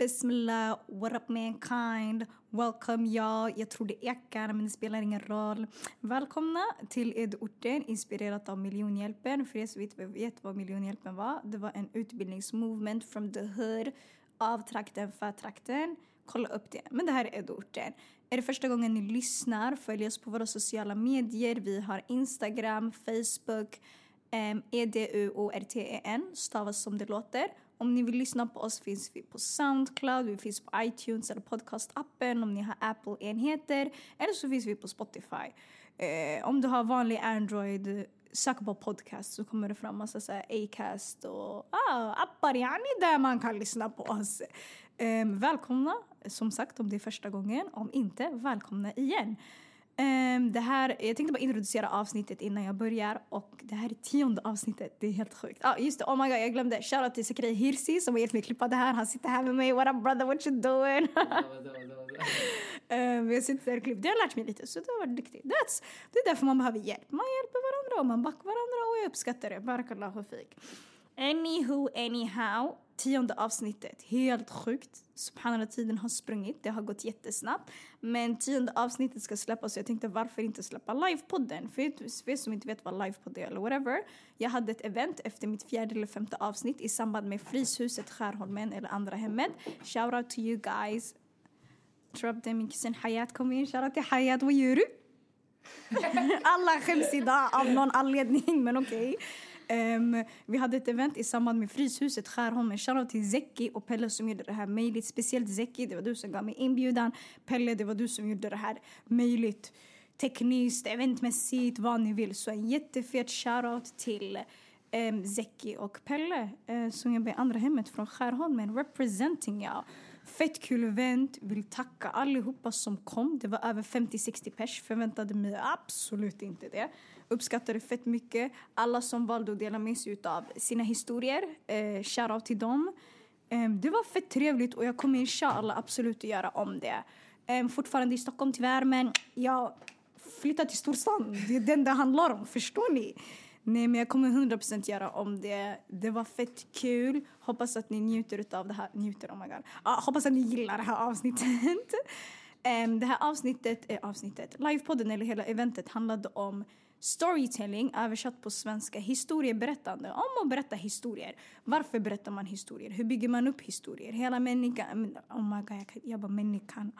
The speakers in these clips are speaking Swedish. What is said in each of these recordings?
Bismillah, what up mankind, welcome y'all. Jag tror det ekar men det spelar ingen roll. Välkomna till Edorten inspirerat av Miljonhjälpen. För er som inte vet vad Miljonhjälpen var, det var en utbildningsmovement from the hood av trakten för trakten. Kolla upp det. Men det här är Edorten. Är det första gången ni lyssnar, följ oss på våra sociala medier. Vi har Instagram, Facebook, eh, um, E-D-U-O-R-T-E-N, stavas som det låter. Om ni vill lyssna på oss finns vi på Soundcloud, vi finns på iTunes eller podcastappen om ni har Apple-enheter. Eller så finns vi på Spotify. Eh, om du har vanlig Android, sök på podcast så kommer det fram massa så Acast och ah, appar yani där man kan lyssna på oss. Eh, välkomna, som sagt om det är första gången. Om inte, välkomna igen. Um, det här, jag tänkte bara introducera avsnittet innan jag börjar och det här är tionde avsnittet. Det är helt sjukt. Ah, just det, oh my god, jag glömde. Shoutout till Zakaria Hirsi som har hjälpt mig klippa det här. Han sitter här med mig. What up brother, what you doing? um, vi har suttit där och klippt. Det har lärt mig lite så det har varit duktig. That's, det är därför man behöver hjälp. Man hjälper varandra och man backar varandra och jag uppskattar det. Barakallahu fik. Anywho, anyhow tionde avsnittet. Helt sjukt. Subhanallah, tiden har sprungit. Det har gått jättesnabbt. Men tionde avsnittet ska släppas. Jag tänkte varför inte släppa livepodden? För er som inte vet vad livepodd är eller whatever. Jag hade ett event efter mitt fjärde eller femte avsnitt i samband med Fryshuset Skärholmen eller andra hemmet. Shout out to you guys. Tror min kusin Hayat kom in. Shout out till Hayat. Vad gör du? Alla skäms idag av någon anledning, men okej. Okay. Um, vi hade ett event i samband med Fryshuset Skärholmen. Shoutout till Zeki och Pelle som gjorde det här möjligt. Speciellt Zeki, det var du som gav mig inbjudan. Pelle, det var du som gjorde det här möjligt. Tekniskt, eventmässigt, vad ni vill. Så en jättefet shoutout till um, Zeki och Pelle uh, som jobbar i andra hemmet från Skärholmen. Representing ja. Fett kul event. Vill tacka allihopa som kom. Det var över 50-60 pers. Förväntade mig absolut inte det. Uppskattar det fett mycket. Alla som valde att dela med sig av sina historier. Eh, shoutout till dem. Eh, det var fett trevligt och jag kommer inshallah absolut att göra om det. Eh, fortfarande i Stockholm tyvärr men jag flyttar till storstan. Det är den det handlar om. Förstår ni? Nej, men jag kommer 100% göra om det. Det var fett kul. Hoppas att ni njuter av det här. Njuter, oh my god. Ah, hoppas att ni gillar det här avsnittet. um, det här avsnittet, eh, avsnittet, livepodden eller hela eventet handlade om Storytelling, översatt på svenska, historieberättande. Om att berätta historier. Varför berättar man historier? Hur bygger man upp historier? Hela människan... Oh my god, jag, jag bara människan.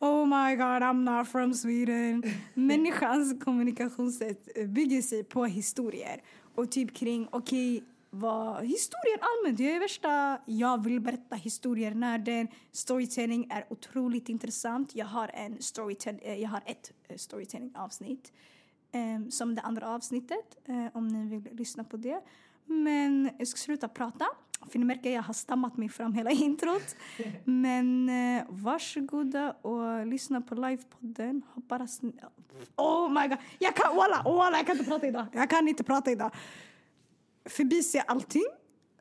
Oh my god, I'm not from Sweden. Människans kommunikationssätt bygger sig på historier. Och typ kring, okej, okay, vad historier allmänt. Jag är värsta, jag vill berätta historier. När den storytelling är otroligt intressant. Jag har, en storytell, eh, jag har ett eh, storytelling avsnitt eh, som det andra avsnittet eh, om ni vill lyssna på det. Men jag ska sluta prata. För ni märker jag har stammat mig fram hela introt. Men eh, varsågoda och lyssna på livepodden. Hoppas ni... Oh my god! Jag kan, walla, walla, jag kan inte prata idag. Jag kan inte prata idag. Förbise allting.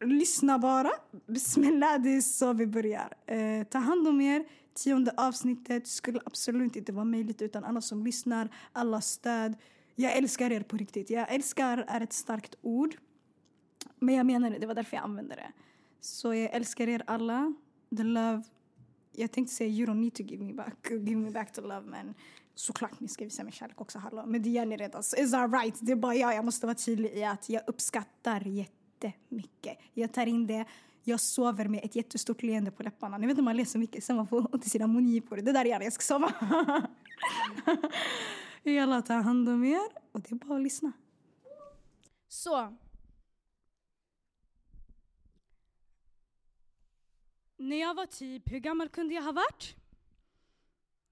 Lyssna bara. Bismillah, det är så vi börjar. Eh, ta hand om er. Tionde avsnittet skulle absolut inte vara möjligt utan alla som lyssnar, alla stöd. Jag älskar er på riktigt. Jag älskar är ett starkt ord. Men jag menar det, det var därför jag använde det. Så jag älskar er alla. The love. Jag tänkte säga you don't need to give me back, give me back to love men såklart ni ska visa mig kärlek också, hallå. Men det gör ni redan, så is that right? Det är bara jag, jag måste vara tydlig i att jag uppskattar jättemycket. Jag tar in det, jag sover med ett jättestort leende på läpparna. Ni vet när man ler så mycket sen man får ont i sina mungipor. Det där är jag ska sova. Alla tar hand om er och det är bara att lyssna. Så. När jag var typ, hur gammal kunde jag ha varit?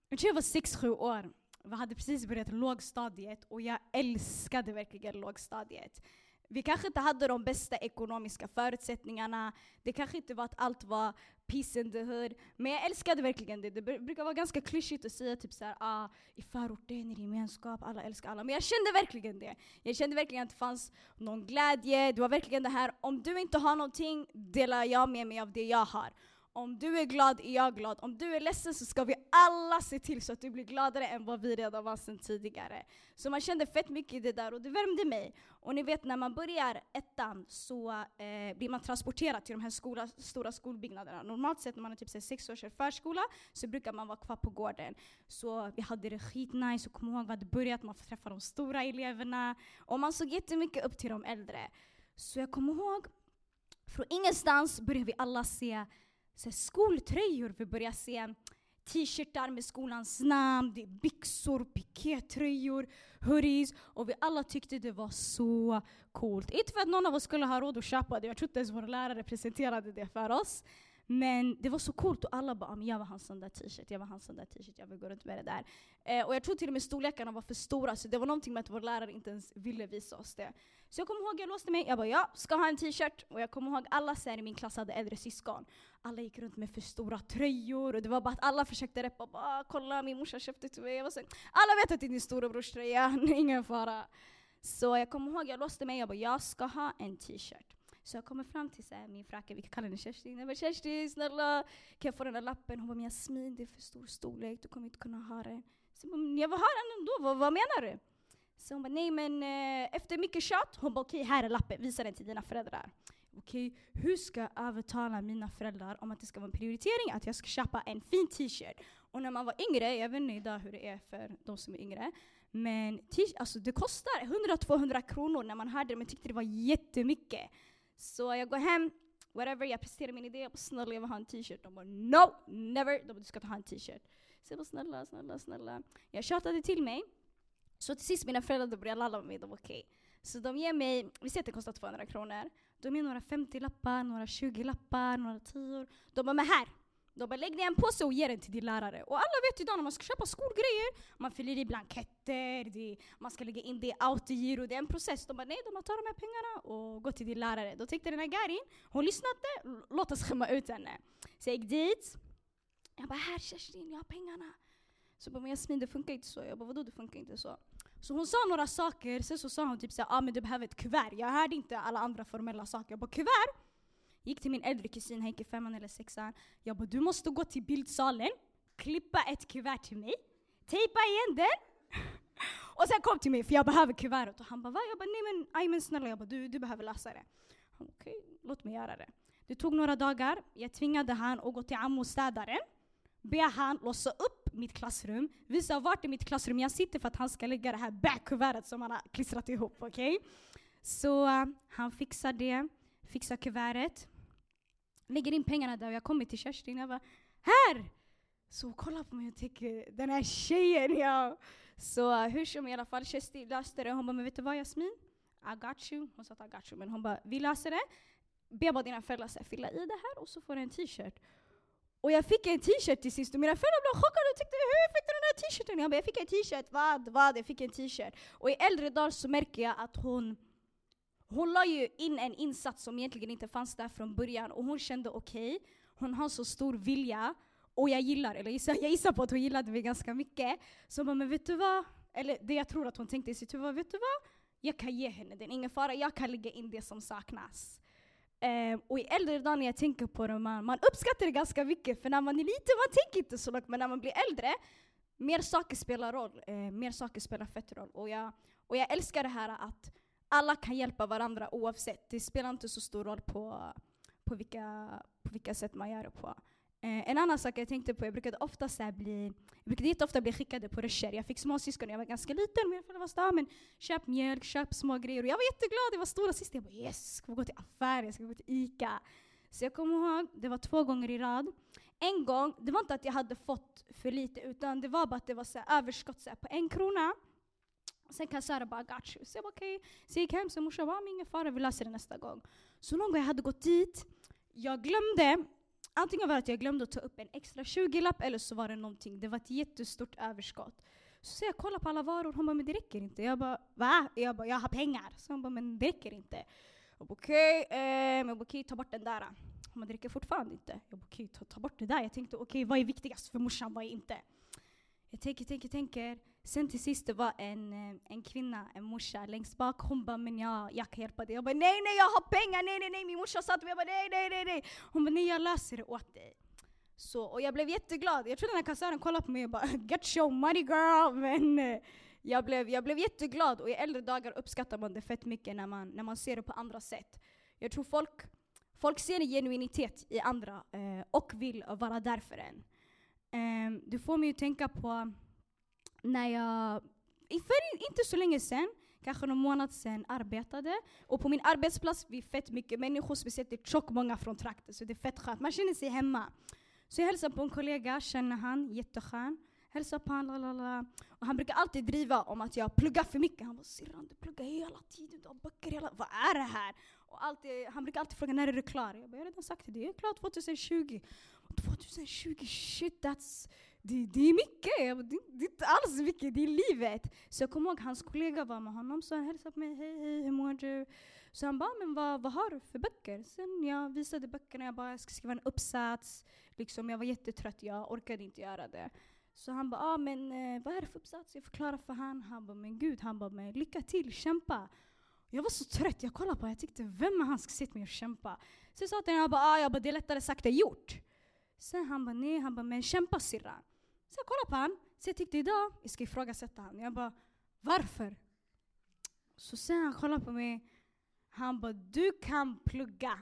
Jag tror jag var 6-7 år. Vi hade precis börjat lågstadiet och jag älskade verkligen lågstadiet. Vi kanske inte hade de bästa ekonomiska förutsättningarna. Det kanske inte var att allt var peace in the hood. Men jag älskade verkligen det. Det brukar vara ganska klyschigt att säga typ såhär, ah, i förorten är det gemenskap, alla älskar alla. Men jag kände verkligen det. Jag kände verkligen att det fanns någon glädje. Det var verkligen det här, om du inte har någonting delar jag med mig av det jag har. Om du är glad är jag glad. Om du är ledsen så ska vi alla se till så att du blir gladare än vad vi redan var sedan tidigare. Så man kände fett mycket i det där och det värmde mig. Och ni vet när man börjar ettan så eh, blir man transporterad till de här skola, stora skolbyggnaderna. Normalt sett när man är typ sex års förskola så brukar man vara kvar på gården. Så vi hade det skitnice och kom ihåg vi hade börjat, man får träffa de stora eleverna. Och man såg jättemycket upp till de äldre. Så jag kommer ihåg, från ingenstans började vi alla se så skoltröjor. Vi började se t-shirtar med skolans namn, det är byxor, pikétröjor, hoodies och vi alla tyckte det var så coolt. Inte för att någon av oss skulle ha råd att köpa det, jag tror inte ens våra lärare presenterade det för oss. Men det var så coolt och alla bara ah, jag var hans sån där t-shirt, jag var hans sån där t-shirt, jag vill gå runt med det där. Eh, och jag tror till och med storlekarna var för stora, så det var någonting med att vår lärare inte ens ville visa oss det. Så jag kommer ihåg, jag låste mig, jag bara jag ska ha en t-shirt. Och jag kommer ihåg alla så i min klass hade äldre syskon. Alla gick runt med för stora tröjor, och det var bara att alla försökte reppa, bara ah, kolla min morsa köpte till mig. Jag var så, alla vet att det är din storebrors tröja, ingen fara. Så jag kommer ihåg, jag låste mig, jag bara jag ska ha en t-shirt. Så jag kommer fram till så här, min fracka, vi kan kalla henne Kerstin. Jag bara Kerstin, snälla kan jag få den där lappen? Hon bara, men Jasmin det är för stor storlek, du kommer inte kunna ha den. Så jag bara, jag vill ha den ändå, vad, vad menar du? Så hon bara, nej men eh, efter mycket tjat, hon bara okej okay, här är lappen, visa den till dina föräldrar. Okej, okay, hur ska jag övertala mina föräldrar om att det ska vara en prioritering att jag ska köpa en fin t-shirt? Och när man var yngre, jag vet inte idag hur det är för de som är yngre, men alltså det kostar 100-200 kronor när man hörde det, men tyckte det var jättemycket. Så jag går hem, whatever, jag presenterar min idé, jag bara snälla jag vill ha en t-shirt. De bara no, never, de bara, du ska inte ha en t-shirt. Så jag bara snälla, snälla, snälla. Jag tjatade till mig. Så till sist mina föräldrar började lalla med mig, de var okej. Okay. Så de ger mig, vi säger att det kostar 200 kronor. De ger några 50-lappar, några 20-lappar, några 10 De bara men här! De bara lägg ner en påse och ge den till din lärare. Och alla vet idag när man ska köpa skolgrejer, man fyller i blanketter, det, man ska lägga in det i autogiro, det är en process. De bara nej, de bara tar de här pengarna och går till din lärare. Då tänkte den här Garin, hon lyssnade, låt oss skämma ut henne. Så jag gick dit, jag bara här Kerstin, jag har pengarna. Så bara, men Jasmin det funkar inte så. Jag bara vadå det funkar inte så? Så hon sa några saker, sen så sa hon typ såhär, ah, men du behöver ett kuvert. Jag hörde inte alla andra formella saker. Jag bara kuvert? Gick till min äldre kusin, han gick i femman eller sexan. Jag bara, du måste gå till bildsalen, klippa ett kuvert till mig, tejpa igen den och sen kom till mig för jag behöver kuvertet. Och han bara, va? Jag bara, nej men, aj, men snälla, jag bara, du, du behöver läsa det. Okej, okay, låt mig göra det. Det tog några dagar, jag tvingade han att gå till ammostädaren, be han låsa upp mitt klassrum, visa vart i mitt klassrum jag sitter för att han ska lägga det här backkuvertet som han har klistrat ihop. Okay? Så uh, han fixar det, fixar kuvertet, lägger in pengarna där och jag kommer till Kerstin jag bara här! Så kolla på mig och tänker den här tjejen ja. Så uh, hur som i alla fall, Kerstin löste det. Hon bara, men vet du vad Jasmin? I got you. Hon sa att I got you, men hon bara, vi löser det. Be bara dina föräldrar så fylla i det här och så får du en t-shirt. Och jag fick en t-shirt till sist och mina föräldrar blev chockade och tyckte hur fick du den här t-shirten? Jag bara, jag fick en t-shirt, vad, vad? Jag fick en t-shirt. Och i äldre dagar så märker jag att hon hon la ju in en insats som egentligen inte fanns där från början och hon kände okej, okay, hon har så stor vilja och jag gillar, eller jag gissar på att hon gillade mig ganska mycket. Så hon bara, men vet du vad? Eller det jag tror att hon tänkte i sitt huvud, vet du vad? Jag kan ge henne den, ingen fara, jag kan lägga in det som saknas. Um, och i äldre dagar när jag tänker på det, man, man uppskattar det ganska mycket, för när man är liten man tänker inte så långt, men när man blir äldre, mer saker spelar roll. Uh, mer saker spelar fett roll. Och jag, och jag älskar det här att alla kan hjälpa varandra oavsett. Det spelar inte så stor roll på, på, vilka, på vilka sätt man gör det på. Eh, en annan sak jag tänkte på, jag brukade ofta så bli, jag brukade jätteofta bli skickade på rusher. Jag fick småsyskon när jag var ganska liten, men jag var men köp mjölk, köp små grejer. Och jag var jätteglad, det var stora syster. Jag bara yes, jag ska gå till affären, jag ska gå till ICA. Så jag kommer ihåg, det var två gånger i rad. En gång, det var inte att jag hade fått för lite, utan det var bara att det var så överskott så på en krona. Sen kassören bara got you. Så jag bara okej. Okay. Så jag gick hem, så morsan bara ingen fara, vi löser det nästa gång. Så någon gång jag hade gått dit, jag glömde, antingen var det att jag glömde att ta upp en extra 20-lapp eller så var det någonting, det var ett jättestort överskott. Så jag kollar på alla varor, hon bara men det räcker inte. Jag bara va? Jag bara jag har pengar. Så hon bara men det räcker inte. Jag bara okej, okay, eh, jag bara okay, ta bort den där. Hon bara det räcker fortfarande inte. Jag bara okej okay, ta, ta bort det där. Jag tänkte okej okay, vad är viktigast för morsan, vad är inte? Jag tänker, tänker, tänker. Sen till sist det var en, eh, en kvinna, en morsa längst bak. Hon bara men jag, jag kan hjälpa dig. Jag bara nej nej jag har pengar, nej nej nej min morsa sa till mig. Jag bara nej nej nej nej. Hon bara nej jag löser det åt dig. Så, och jag blev jätteglad. Jag tror den här kassören kollade på mig och bara “Get your money girl!” Men eh, jag blev, jag blev jätteglad och i äldre dagar uppskattar man det fett mycket när man, när man ser det på andra sätt. Jag tror folk, folk ser en genuinitet i andra eh, och vill vara där för en. Eh, du får mig att tänka på när jag, för inte så länge sedan, kanske någon månad sedan, arbetade. Och på min arbetsplats, vi är fett mycket människor, speciellt det är tjockt många från trakten, så det är fett skönt. Man känner sig hemma. Så jag hälsar på en kollega, känner han, jätteskön. Hälsar på honom, lalala. Och han brukar alltid driva om att jag pluggar för mycket. Han bara “syrran, du pluggar hela tiden, du har böcker hela Vad är det här?” och alltid, Han brukar alltid fråga “när är du klar?” Jag bara “jag har redan sagt det, jag är klar 2020”. 2020, shit that's det, det är mycket, det, det är inte alls mycket, det är livet. Så jag kommer ihåg hans kollega var med honom, så han hälsade på mig, hej hej, hur mår du? Så han bara, men vad, vad har du för böcker? Sen jag visade böckerna, jag bara, jag ska skriva en uppsats. Liksom, jag var jättetrött, jag orkade inte göra det. Så han bara, ah, men eh, vad är det för uppsats? Jag förklarar för han. Han bara, men gud, han bara, men lycka till, kämpa. Jag var så trött, jag kollade på honom, jag tyckte, vem är han ska sitta med och kämpa? Så jag sa till honom, jag bara, ah, jag bara, det är lättare sagt än gjort. Sen han bara, nej, han bara, men kämpa syrran. Så jag kollade på honom, så jag tyckte idag, jag ska ifrågasätta honom. Jag bara, varför? Så sen han kollade på mig, han bara, du kan plugga.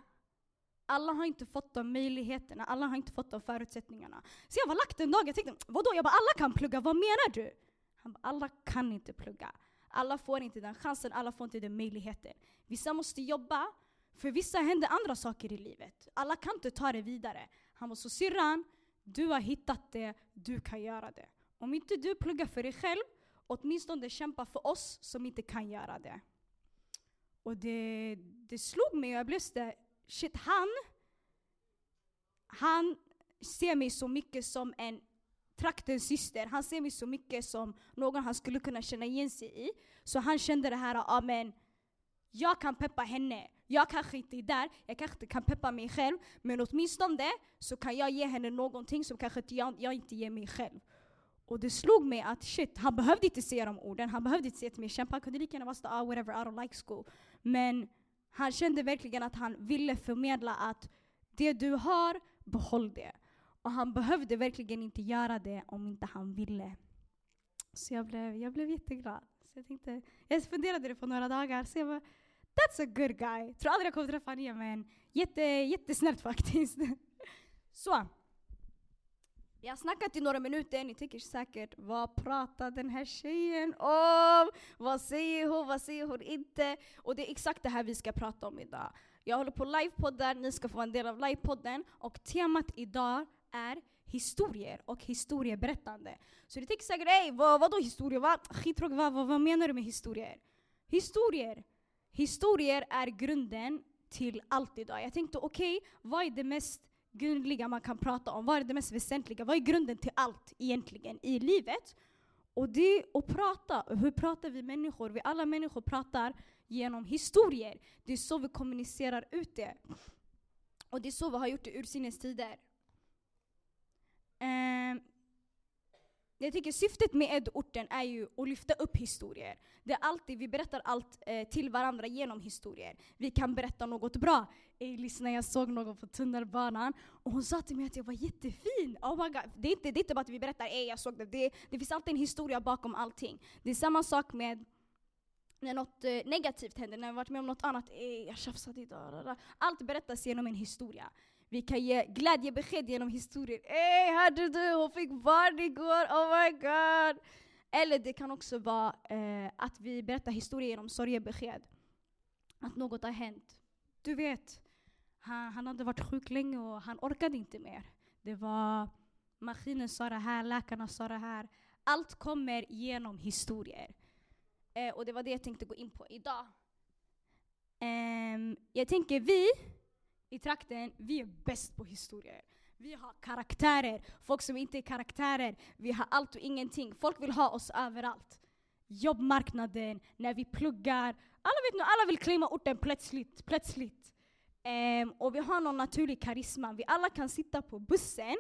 Alla har inte fått de möjligheterna, alla har inte fått de förutsättningarna. Så jag var lagt en dag, jag tänkte, vadå? Jag bara, alla kan plugga, vad menar du? Han bara, alla kan inte plugga. Alla får inte den chansen, alla får inte den möjligheten. Vissa måste jobba, för vissa händer andra saker i livet. Alla kan inte ta det vidare. Han var så syrran, du har hittat det, du kan göra det. Om inte du pluggar för dig själv, åtminstone kämpa för oss som inte kan göra det. Och det, det slog mig jag blev sådär, shit han, han ser mig så mycket som en traktens syster. Han ser mig så mycket som någon han skulle kunna känna igen sig i. Så han kände det här, amen, jag kan peppa henne. Jag kanske inte är där, jag kanske inte kan peppa mig själv, men åtminstone så kan jag ge henne någonting som kanske jag, jag inte ger mig själv. Och det slog mig att shit, han behövde inte säga de orden, han behövde inte säga till mig kämpa, han kunde lika gärna vara såhär ah, whatever, I don't like school. Men han kände verkligen att han ville förmedla att det du har, behåll det. Och han behövde verkligen inte göra det om inte han ville. Så jag blev, jag blev jätteglad. Så jag, tänkte, jag funderade det på några dagar, så jag bara, that's a good guy. Tror aldrig jag kommer träffa honom igen men jätte, jättesnällt faktiskt. så. Vi har snackat i några minuter, ni tänker säkert vad pratar den här tjejen om? Vad säger hon, vad säger hon inte? Och det är exakt det här vi ska prata om idag. Jag håller på livepoddar, ni ska få vara en del av livepodden och temat idag är historier och historieberättande. Så ni tänker säkert ey, vad, vadå historier? Skittråkigt, vad, vad, vad menar du med historier? Historier Historier är grunden till allt idag. Jag tänkte okej, okay, vad är det mest grundliga man kan prata om? Vad är det mest väsentliga? Vad är grunden till allt egentligen i livet? Och det är att prata. Hur pratar vi människor? Vi alla människor pratar genom historier. Det är så vi kommunicerar ut det. Och det är så vi har gjort det ursinnes tider. Um, jag tycker syftet med edorten är ju att lyfta upp historier. Det är alltid, vi berättar allt eh, till varandra genom historier. Vi kan berätta något bra. Ey, lyssna, jag såg någon på tunnelbanan och hon sa till mig att jag var jättefin. Oh my God. Det, är inte, det är inte bara att vi berättar ey, jag såg det. det. Det finns alltid en historia bakom allting. Det är samma sak med när något eh, negativt händer, när vi varit med om något annat. Ey, jag tjafsade idag. Allt berättas genom en historia. Vi kan ge glädjebesked genom historier. Ey, hörde du? Hon fick barn igår, oh my god! Eller det kan också vara eh, att vi berättar historier genom sorgebesked. Att något har hänt. Du vet, han, han hade varit sjuk länge och han orkade inte mer. Det var maskinen sa det här, läkarna sa det här. Allt kommer genom historier. Eh, och det var det jag tänkte gå in på idag. Eh, jag tänker vi i trakten, vi är bäst på historier. Vi har karaktärer, folk som inte är karaktärer. Vi har allt och ingenting. Folk vill ha oss överallt. Jobbmarknaden, när vi pluggar. Alla vet nu, alla vill claima orten plötsligt. plötsligt. Um, och vi har någon naturlig karisma. Vi alla kan sitta på bussen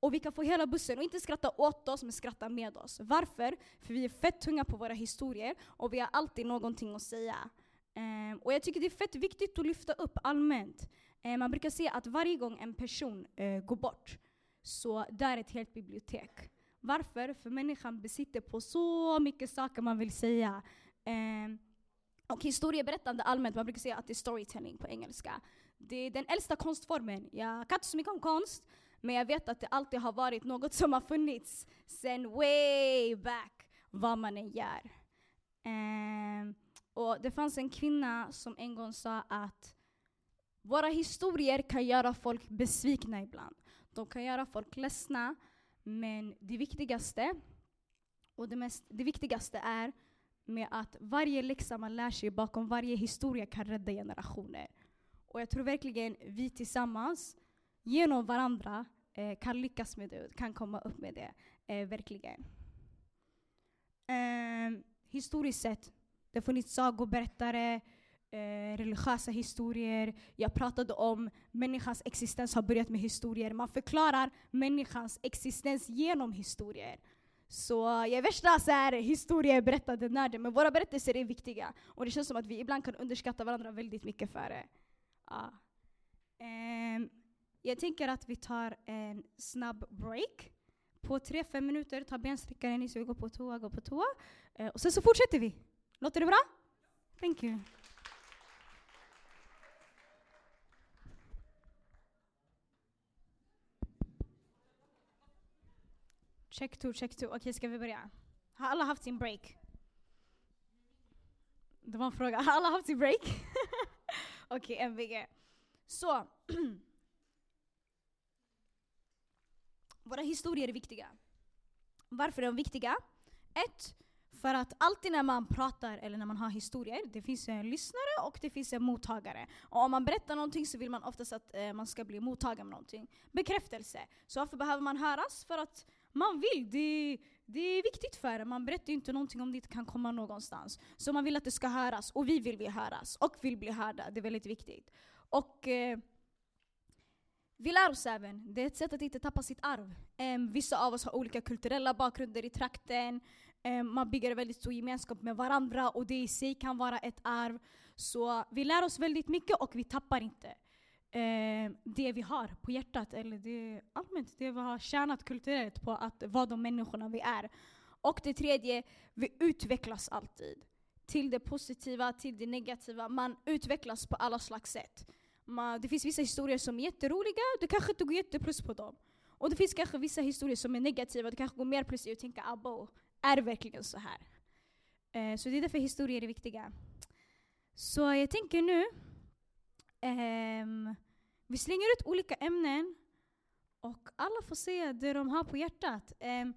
och vi kan få hela bussen och inte skratta åt oss, men skratta med oss. Varför? För vi är fett tunga på våra historier och vi har alltid någonting att säga. Um, och jag tycker det är fett viktigt att lyfta upp allmänt. Um, man brukar säga att varje gång en person uh, går bort så där är ett helt bibliotek. Varför? För människan besitter på så mycket saker man vill säga. Um, och historieberättande allmänt, man brukar säga att det är storytelling på engelska. Det är den äldsta konstformen. Jag kan inte så mycket om konst, men jag vet att det alltid har varit något som har funnits sen way back, vad man än gör. Um, och det fanns en kvinna som en gång sa att våra historier kan göra folk besvikna ibland. De kan göra folk ledsna, men det viktigaste, och det, mest, det viktigaste är med att varje läxa man lär sig bakom varje historia kan rädda generationer. Och jag tror verkligen vi tillsammans, genom varandra, eh, kan lyckas med det, kan komma upp med det. Eh, verkligen. Eh, historiskt sett, det har funnits sagoberättare, eh, religiösa historier. Jag pratade om människans existens har börjat med historier. Man förklarar människans existens genom historier. Så jag är värsta så här, historieberättande nörden, men våra berättelser är viktiga. Och det känns som att vi ibland kan underskatta varandra väldigt mycket för det. Ja. Um, jag tänker att vi tar en snabb break. På tre, fem minuter, ta bensträckaren i så vi går på toa, går på toa. Uh, och sen så fortsätter vi. Låter det bra? Thank you. Check two, check two. Okej, okay, ska vi börja? Har alla haft sin break? Det var en fråga. Har alla haft sin break? Okej, okay, MVG. Så. Våra historier är viktiga. Varför är de viktiga? Ett, för att alltid när man pratar eller när man har historier, det finns en lyssnare och det finns en mottagare. Och om man berättar någonting så vill man oftast att eh, man ska bli mottagare med någonting. Bekräftelse. Så varför behöver man höras? För att man vill. Det, det är viktigt för en. Man berättar ju inte någonting om det inte kan komma någonstans. Så man vill att det ska höras, och vi vill bli höras, och vill bli hörda. Det är väldigt viktigt. Och eh, vi lär oss även. Det är ett sätt att inte tappa sitt arv. Um, vissa av oss har olika kulturella bakgrunder i trakten. Eh, man bygger en väldigt stor gemenskap med varandra och det i sig kan vara ett arv. Så vi lär oss väldigt mycket och vi tappar inte eh, det vi har på hjärtat, eller det, allmänt det vi har tjänat kulturellt på att vara de människorna vi är. Och det tredje, vi utvecklas alltid. Till det positiva, till det negativa. Man utvecklas på alla slags sätt. Man, det finns vissa historier som är jätteroliga, du kanske inte går jätteplus på dem. Och det finns kanske vissa historier som är negativa, du kanske går mer plus i och tänker abo, är det verkligen så här? Eh, så det är därför historier är viktiga. Så jag tänker nu Um, vi slänger ut olika ämnen och alla får säga det de har på hjärtat. Um,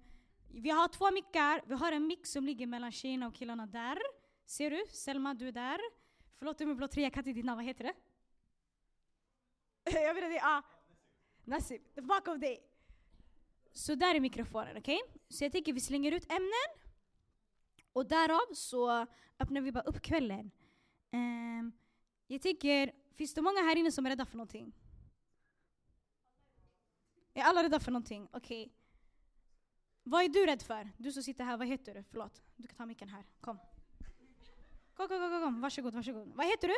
vi har två mickar. Vi har en mick som ligger mellan tjejerna och killarna där. Ser du? Selma, du är där. Förlåt om jag blå tröja, kan inte ditt namn. Vad heter det? jag vet inte. Ah. Nasib. Bakom dig. Så där är mikrofonen, okej? Okay? Så jag tänker vi slänger ut ämnen. Och därav så öppnar vi bara upp kvällen. Um, jag tänker Finns det många här inne som är rädda för någonting? Är alla rädda för någonting? Okej. Okay. Vad är du rädd för? Du som sitter här, vad heter du? Förlåt. Du kan ta micken här. Kom. Kom, kom, kom, kom. Varsågod, varsågod. Vad heter du?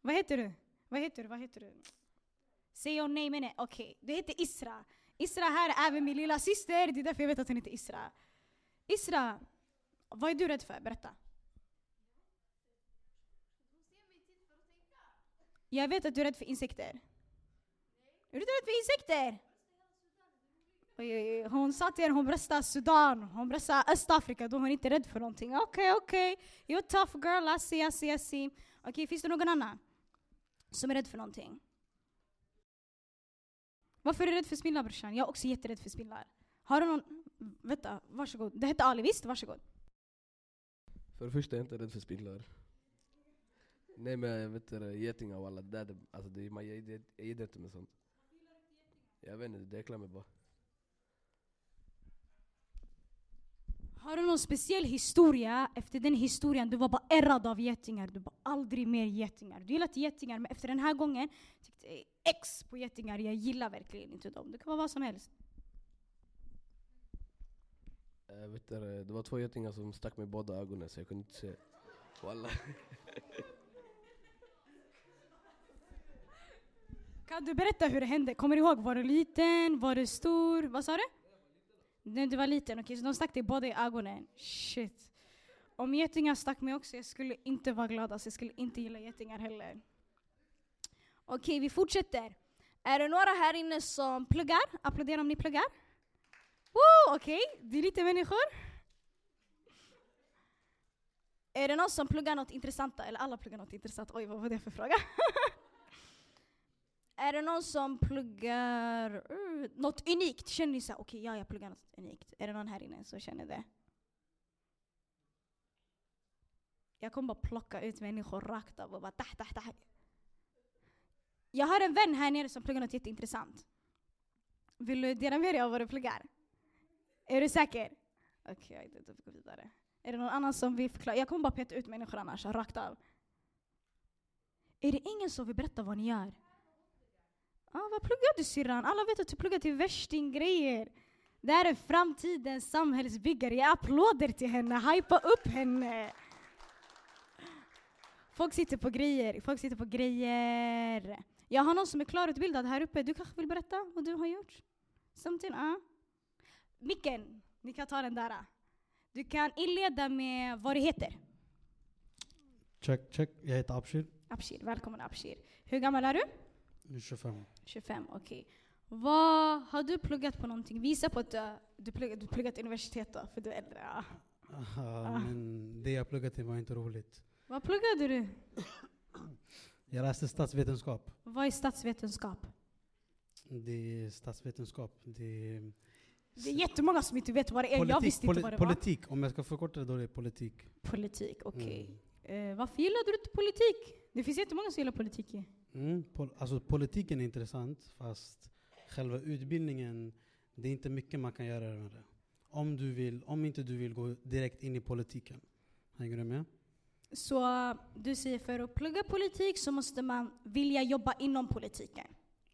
Vad heter du? Vad heter du? Vad heter du? Say your name in it. Okej, okay. du heter Isra. Isra här är även min lilla syster. Det är därför jag vet att hon heter Isra. Isra, vad är du rädd för? Berätta. Jag vet att du är rädd för insekter. Är du inte rädd för insekter? Oj, oj. Hon sa till er hon bröstar Sudan, hon bröstar Östafrika, då är hon inte rädd för någonting. Okej, okay, okej. Okay. You're tough girl, I see, I see, I see. Okej, okay, finns det någon annan som är rädd för någonting? Varför är du rädd för spindlar brorsan? Jag är också jätterädd för spindlar. Har du någon... Vänta, varsågod. Det hette Ali, visst? Varsågod. För det första är jag inte rädd för spindlar. Nej men vet inte, getingar och alla det där, alltså det, man, jag, jag, jag gillar inte med sånt. Jag vet inte, det äcklar mig bara. Har du någon speciell historia efter den historien du var bara ärrad av getingar? Du bara aldrig mer getingar. Du gillar inte getingar men efter den här gången tyckte jag X på getingar, jag gillar verkligen inte dem. Det kan vara vad som helst. Jag vet du, det var två getingar som stack mig i båda ögonen så jag kunde inte se. Wallah. Kan du berätta hur det hände? Kommer du ihåg? Var du liten? Var du stor? Vad sa du? När du var liten, okej. så de stack dig båda i ögonen. Shit. Om getingar stack mig också, jag skulle inte vara glad. Alltså, jag skulle inte gilla getingar heller. Okej, vi fortsätter. Är det några här inne som pluggar? Applådera om ni pluggar. Woo, Okej, det är lite människor. Är det någon som pluggar något intressant? Eller alla pluggar något intressant? Oj, vad var det för fråga? är det någon som pluggar uh, något unikt? Känner ni såhär, okej, ja, jag pluggar något unikt. Är det någon här inne som känner det? Jag kommer bara plocka ut människor rakt av och bara tah, tah, tah. Jag har en vän här nere som pluggar något jätteintressant. Vill du dela med dig av vad du pluggar? Är du säker? Okej, okay, då går vi vidare. Är det någon annan som vill förklara? Jag kommer bara peta ut människor annars, rakt av. Är det ingen som vill berätta vad ni gör? Ah, vad pluggar du syrran? Alla vet att du pluggar till värstinggrejer. Det här är framtidens samhällsbyggare. Jag applåder till henne, hypa upp henne. Folk sitter på grejer, folk sitter på grejer. Jag har någon som är klarutbildad här uppe. Du kanske vill berätta vad du har gjort? Samtidigt, ah. Micken, ni kan ta den där. Du kan inleda med vad du heter. Check, check. Jag heter Abshir. Abshir, välkommen Abshir. Hur gammal är du? 25. 25, okej. Okay. Vad har du pluggat på någonting? Visa på att du, du, pluggat, du pluggat universitet då, för du är äldre. Ja. Aha, ah. men det jag pluggade till var inte roligt. Vad pluggade du? Jag läste statsvetenskap. Vad är statsvetenskap? Det är statsvetenskap. Det är, det är jättemånga som inte vet vad det är. Politik, jag visste inte vad det var. Politik, om jag ska förkorta det då är det politik. Politik, okej. Okay. Mm. Uh, varför gillade du inte politik? Det finns jättemånga som gillar politik. Mm, pol alltså politiken är intressant, fast själva utbildningen, det är inte mycket man kan göra med det. Om, du vill, om inte du vill gå direkt in i politiken. Hänger du med? Så du säger för att plugga politik så måste man vilja jobba inom politiken?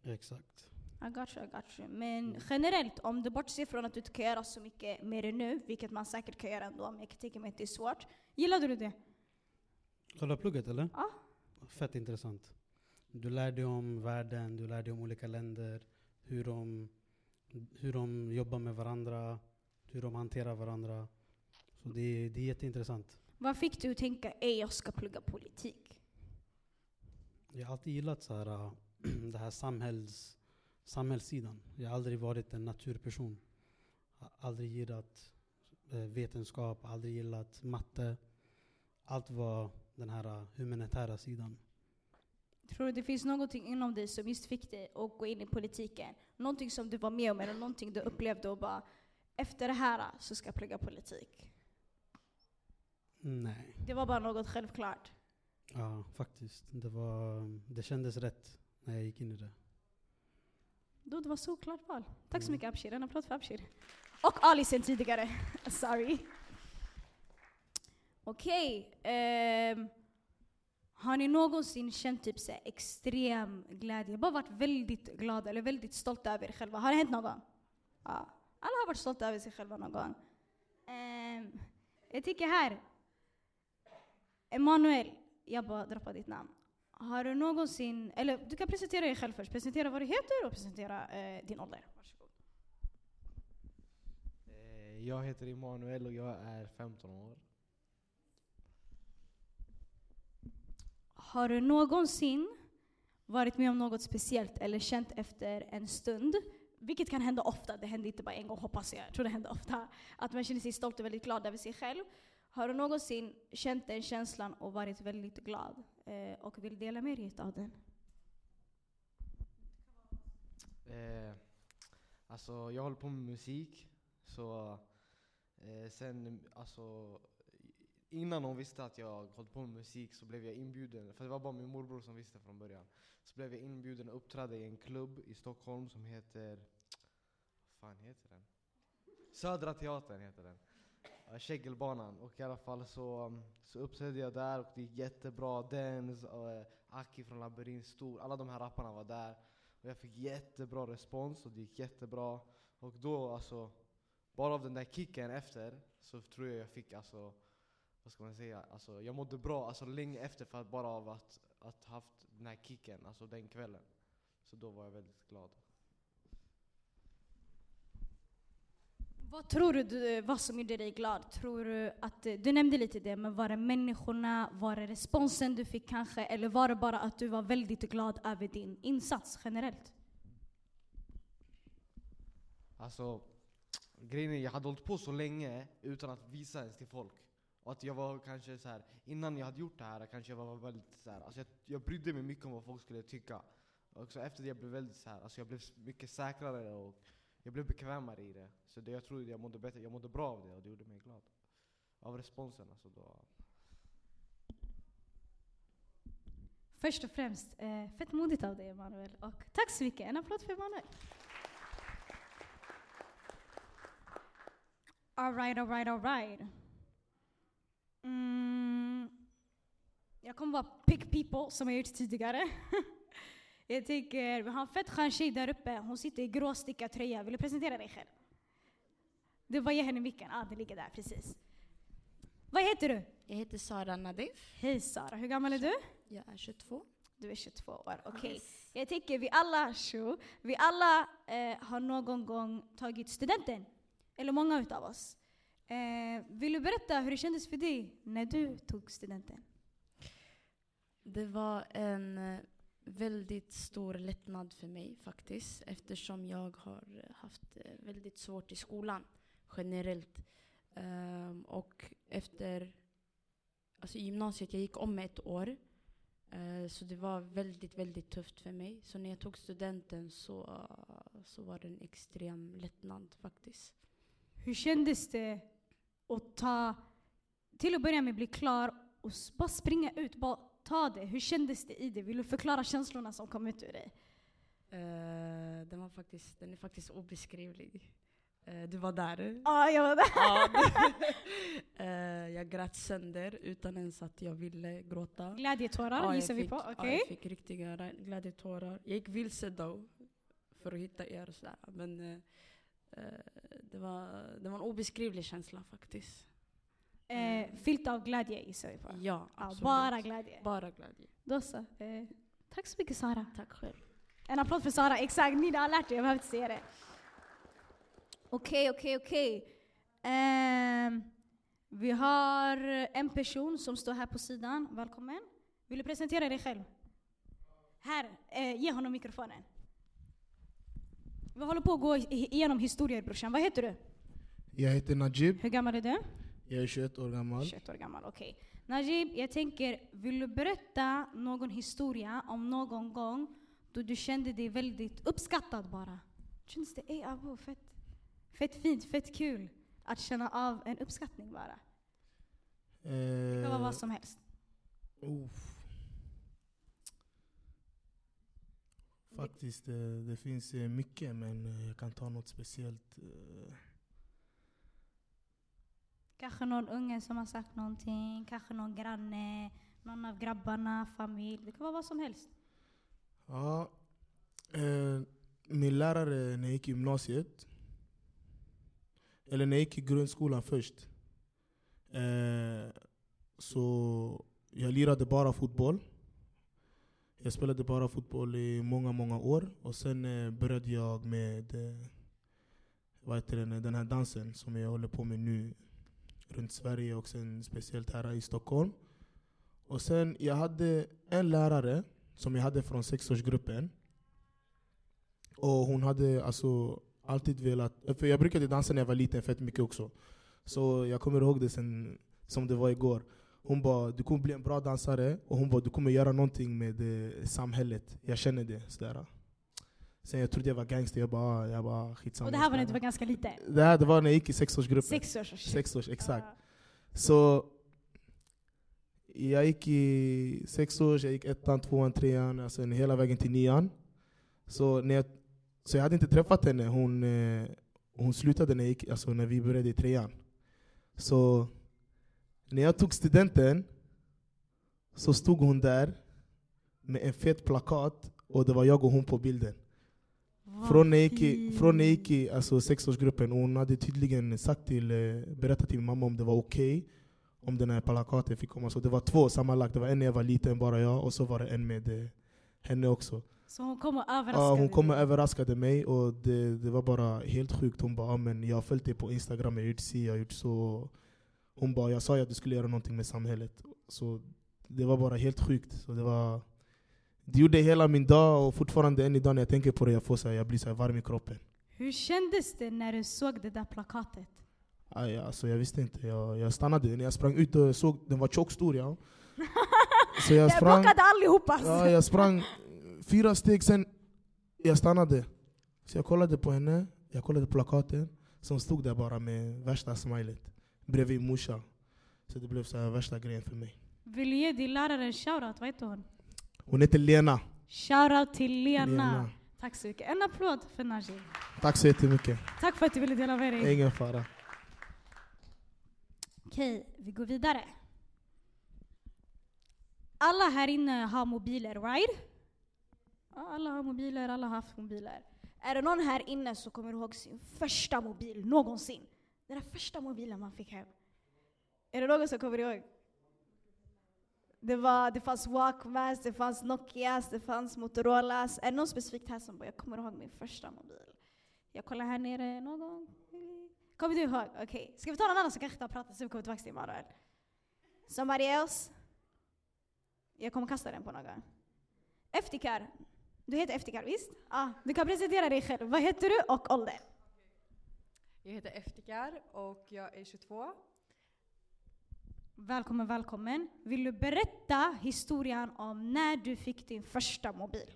Exakt. I got you, I got you. Men generellt, om du bortser från att du inte kan göra så mycket mer nu, vilket man säkert kan göra ändå, men jag kan tänka mig att det är svårt. Gillade du det? Själva plugget eller? Ja. Fett intressant. Du lär dig om världen, du lär dig om olika länder, hur de, hur de jobbar med varandra, hur de hanterar varandra. Så det, det är jätteintressant. Vad fick du att tänka, ej jag ska plugga politik? Jag har alltid gillat så här, äh, det här samhälls, samhällssidan. Jag har aldrig varit en naturperson. Jag har aldrig gillat äh, vetenskap, aldrig gillat matte. Allt var den här äh, humanitära sidan. Tror du det finns någonting inom dig som just fick dig att gå in i politiken? Någonting som du var med om eller någonting du upplevde och bara efter det här så ska jag plugga politik? Nej. Det var bara något självklart? Ja, faktiskt. Det, var, det kändes rätt när jag gick in i det. Då det var så klart val. Tack mm. så mycket Abshir. En applåd för Abshir. Och Ali sen tidigare. Sorry. Okej. Okay, eh, har ni någonsin känt typ så extrem glädje? Bara varit väldigt glad eller väldigt stolt över er själva? Har det hänt någon gång? Ja. Alla har varit stolta över sig själva någon gång. Um, jag tycker här, Emanuel, jag bara droppar ditt namn. Har du någonsin, eller du kan presentera dig själv först. Presentera vad du heter och presentera eh, din ålder. Varsågod. Eh, jag heter Emanuel och jag är 15 år. Har du någonsin varit med om något speciellt eller känt efter en stund, vilket kan hända ofta, det händer inte bara en gång hoppas jag, jag tror det händer ofta, att man känner sig stolt och väldigt glad över sig själv. Har du någonsin känt den känslan och varit väldigt glad eh, och vill dela med dig av den? Eh, alltså jag håller på med musik, så eh, sen alltså innan hon visste att jag höll på med musik så blev jag inbjuden, för det var bara min morbror som visste från början. Så blev jag inbjuden och uppträdde i en klubb i Stockholm som heter... Vad fan heter den? Södra Teatern heter den. Kägelbanan. Och i alla fall så, så uppträdde jag där och det gick jättebra. Dens, och eh, Aki från Labyrint, Stor, alla de här rapparna var där. Och jag fick jättebra respons och det gick jättebra. Och då alltså, bara av den där kicken efter så tror jag jag fick alltså vad ska man säga, alltså, jag mådde bra alltså, länge efter för att bara av att, att haft den här kicken, alltså den kvällen. Så då var jag väldigt glad. Vad tror du vad som gjorde dig glad? Tror du att, eh, du nämnde lite det, men var det människorna, var det responsen du fick kanske, eller var det bara att du var väldigt glad över din insats generellt? Alltså, grejen är jag hade hållit på så länge utan att visa ens till folk. Och att jag var kanske så här innan jag hade gjort det här kanske jag var väldigt så här, alltså jag, jag brydde mig mycket om vad folk skulle tycka. Och så efter det jag blev väldigt så här, alltså jag blev mycket säkrare och jag blev bekvämare i det. Så det, jag trodde jag mådde bättre, jag mådde bra av det och det gjorde mig glad. Av responsen alltså då. Först och främst, eh, fett modigt av dig Emanuel. Och tack så mycket, en applåd för Emanuel. Alright, alright, alright. Mm, jag kommer vara pick people som jag gjort tidigare. jag tänker, vi har en fett skön tjej där uppe. Hon sitter i grå stickad tröja. Vill du presentera dig själv? Du bara ge henne micken. Ja, ah, det ligger där precis. Vad heter du? Jag heter Sara Nadif. Hej Sara, hur gammal är du? Jag är 22. Du är 22 år, okej. Jag tänker vi alla, tjo, vi alla eh, har någon gång tagit studenten. Eller många utav oss. Eh, vill du berätta hur det kändes för dig när du tog studenten? Det var en eh, väldigt stor lättnad för mig faktiskt eftersom jag har haft eh, väldigt svårt i skolan generellt. Um, och efter alltså i gymnasiet, jag gick om ett år. Uh, så det var väldigt, väldigt tufft för mig. Så när jag tog studenten så, uh, så var det en extrem lättnad faktiskt. Hur kändes det att ta, till att börja med bli klar och bara springa ut, bara ta det. Hur kändes det i dig? Vill du förklara känslorna som kom ut ur dig? Uh, den, var faktiskt, den är faktiskt obeskrivlig. Uh, du var där. Ja, jag var där. Ja, uh, jag grät sönder utan ens att jag ville gråta. Glädjetårar Ja, gissar vi på. ja, Okej. jag fick riktiga glädjetårar. Jag gick vilse då för att hitta er och sådär. Men det, var, det var en obeskrivlig känsla faktiskt. Eh, fyllt av glädje gissar vi på. Ja, Ja, absolut. bara glädje. Bara glädje. Då så. Eh, tack så mycket Sara. Tack själv. En applåd för Sara. Exakt, ni har lärt er, jag behöver inte säga det. Okej, okej, okej. Ehm, Vi har en person som står här på sidan. Välkommen. Vill du presentera dig själv? Här, eh, ge honom mikrofonen. Vi håller på att gå igenom historier brorsan. Vad heter du? Jag heter Najib, Hur gammal är du? jag är 21 år gammal. 21 år gammal, okej. Najib, jag tänker, vill du berätta någon historia om någon gång då du kände dig väldigt uppskattad bara? Kändes det, ey abo, fett, fett fint, fett kul att känna av en uppskattning bara? Det kan vara vad som helst. Eh, uff. Faktiskt, eh, det finns eh, mycket men eh, jag kan ta något speciellt. Kanske någon unge som har sagt någonting, kanske någon granne, någon av grabbarna, familj. Det kan vara vad som helst. Ja, eh, min lärare när jag gick i gymnasiet, eller när jag gick i grundskolan först, eh, så jag lirade bara fotboll. Jag spelade bara fotboll i många, många år. Och sen eh, började jag med eh, vad heter den, den här dansen som jag håller på med nu runt Sverige och sen speciellt här i Stockholm. Och sen jag hade en lärare som jag hade från sexårsgruppen. Och hon hade alltså alltid velat... För jag brukade dansa när jag var liten fett mycket också. Så jag kommer ihåg det sen, som det var igår. Hon bara, du kommer bli en bra dansare och hon bara, du kommer göra någonting med eh, samhället. Jag känner det. Sådär. Sen jag trodde jag var gangster, jag bara, jag bara skitsamma. Och det här var när du var ganska liten? Det här det var när jag gick i sexårsgruppen. Sex års Sex års, exakt. Ah. Så jag gick i sex år, jag gick ettan, tvåan, trean, alltså hela vägen till nian. Så, när jag, så jag hade inte träffat henne, hon, eh, hon slutade när, jag gick, alltså när vi började i trean. Så när jag tog studenten så stod hon där med en fet plakat och det var jag och hon på bilden. Från när jag gick i, fint. från när jag gick i alltså, sexårsgruppen, hon hade tydligen sagt till, eh, berättat till min mamma om det var okej om den här plakaten fick komma. Så det var två sammanlagt, det var en när jag var liten, bara jag, och så var det en med eh, henne också. Så hon kom och överraskade Ja, hon kom och överraskade mig och det, det var bara helt sjukt. Hon bara, "Ja, men jag har följt dig på Instagram, jag har gjort si, jag har gjort så. Hon bara, jag sa ju att du skulle göra någonting med samhället. Så det var bara helt sjukt. Så det, var, det gjorde hela min dag och fortfarande än idag när jag tänker på det, jag, får så här, jag blir så varm i kroppen. Hur kändes det när du såg det där plakatet? Aj, alltså, jag visste inte, jag, jag stannade. När jag sprang ut och såg, den var tjock stor ja. Så jag sprang, blockade allihopa! ja, jag sprang fyra steg, sen jag stannade. Så jag kollade på henne, jag kollade på plakaten, som stod där bara med värsta smilet. Bredvid morsa. Så det blev så här värsta grejen för mig. Vill du ge din lärare en shoutout? Vad heter hon? Hon heter Lena. Shoutout till Lena. Lena. Tack så mycket. En applåd för Najib. Tack så jättemycket. Tack för att du ville dela med dig. Ingen fara. Okej, vi går vidare. Alla här inne har mobiler, right? Alla har mobiler, alla har haft mobiler. Är det någon här inne som kommer ihåg sin första mobil någonsin? Den där första mobilen man fick hem. Är det någon som kommer ihåg? Det, var, det fanns Walkmans, det fanns Nokias, det fanns Motorolas. Är det någon specifikt här som bara, jag kommer ihåg min första mobil? Jag kollar här nere, någon? Kommer du ihåg? Okej. Ska vi ta någon annan som kanske inte har pratat så vi kommer tillbaka till Emanuel? Somebody else? Jag kommer kasta den på någon. Eftikar. Du heter Eftikar, visst? Ah, du kan presentera dig själv. Vad heter du och ålder? Jag heter Eftikar och jag är 22. Välkommen, välkommen. Vill du berätta historien om när du fick din första mobil?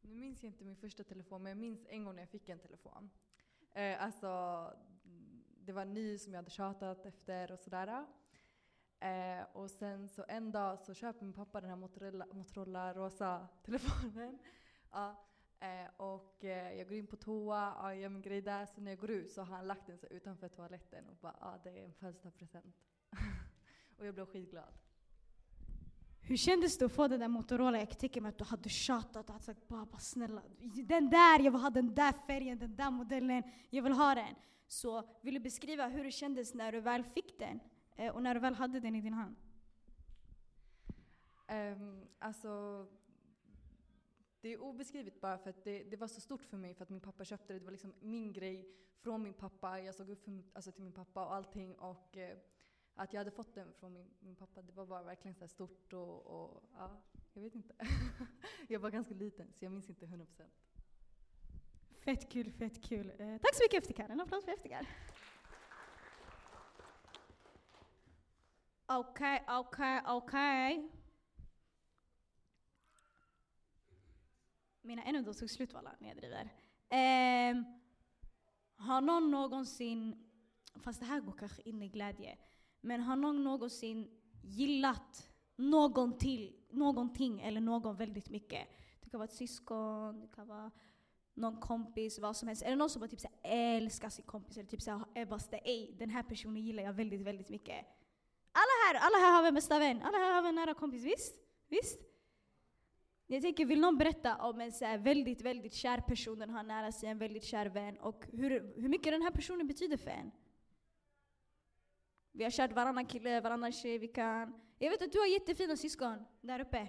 Nu minns jag inte min första telefon, men jag minns en gång när jag fick en telefon. Eh, alltså, det var ny som jag hade tjatat efter och sådär. Eh, och sen så en dag så köper min pappa den här Motorola, Motorola rosa telefonen. Ja, eh, och eh, jag går in på toa, ja, jag gör min grej där. Så när jag går ut så har han lagt den så utanför toaletten och bara ja, det är en födelsedagspresent. och jag blev skitglad. Hur kändes det att få den där Motorola? Jag tänka mig att du hade tjatat och sagt bara snälla, den där, jag vill ha den där färgen, den där modellen, jag vill ha den. Så vill du beskriva hur det kändes när du väl fick den? Eh, och när du väl hade den i din hand? Um, alltså, det är obeskrivligt bara för att det, det var så stort för mig för att min pappa köpte det. Det var liksom min grej från min pappa. Jag såg upp för, alltså, till min pappa och allting. Och eh, att jag hade fått den från min, min pappa, det var bara verkligen så här stort och, och ja, jag vet inte. jag var ganska liten så jag minns inte 100%. Fett kul, fett kul. Eh, tack så mycket Eftikar, en applåd för Eftikar. Okej, okej, okej. Mina ännu tog slut walla, när jag driver. Eh, har någon någonsin, fast det här går kanske in i glädje, men har någon någonsin gillat någon till, någonting eller någon väldigt mycket? Det kan vara ett syskon, det kan vara någon kompis, vad som helst. Är det någon som bara typ så älskar sin kompis eller typ såhär är bara ej, den här personen gillar jag väldigt, väldigt mycket. Alla här, alla här har vi en bästa vän, alla här har vi en nära kompis, visst? Visst? Jag tänker, vill någon berätta om en så väldigt, väldigt kär person, den har nära sig en väldigt kär vän och hur, hur mycket den här personen betyder för en? Vi har kärt varannan kille, varannan tjej, vi kan... Jag vet att du har jättefina syskon där uppe.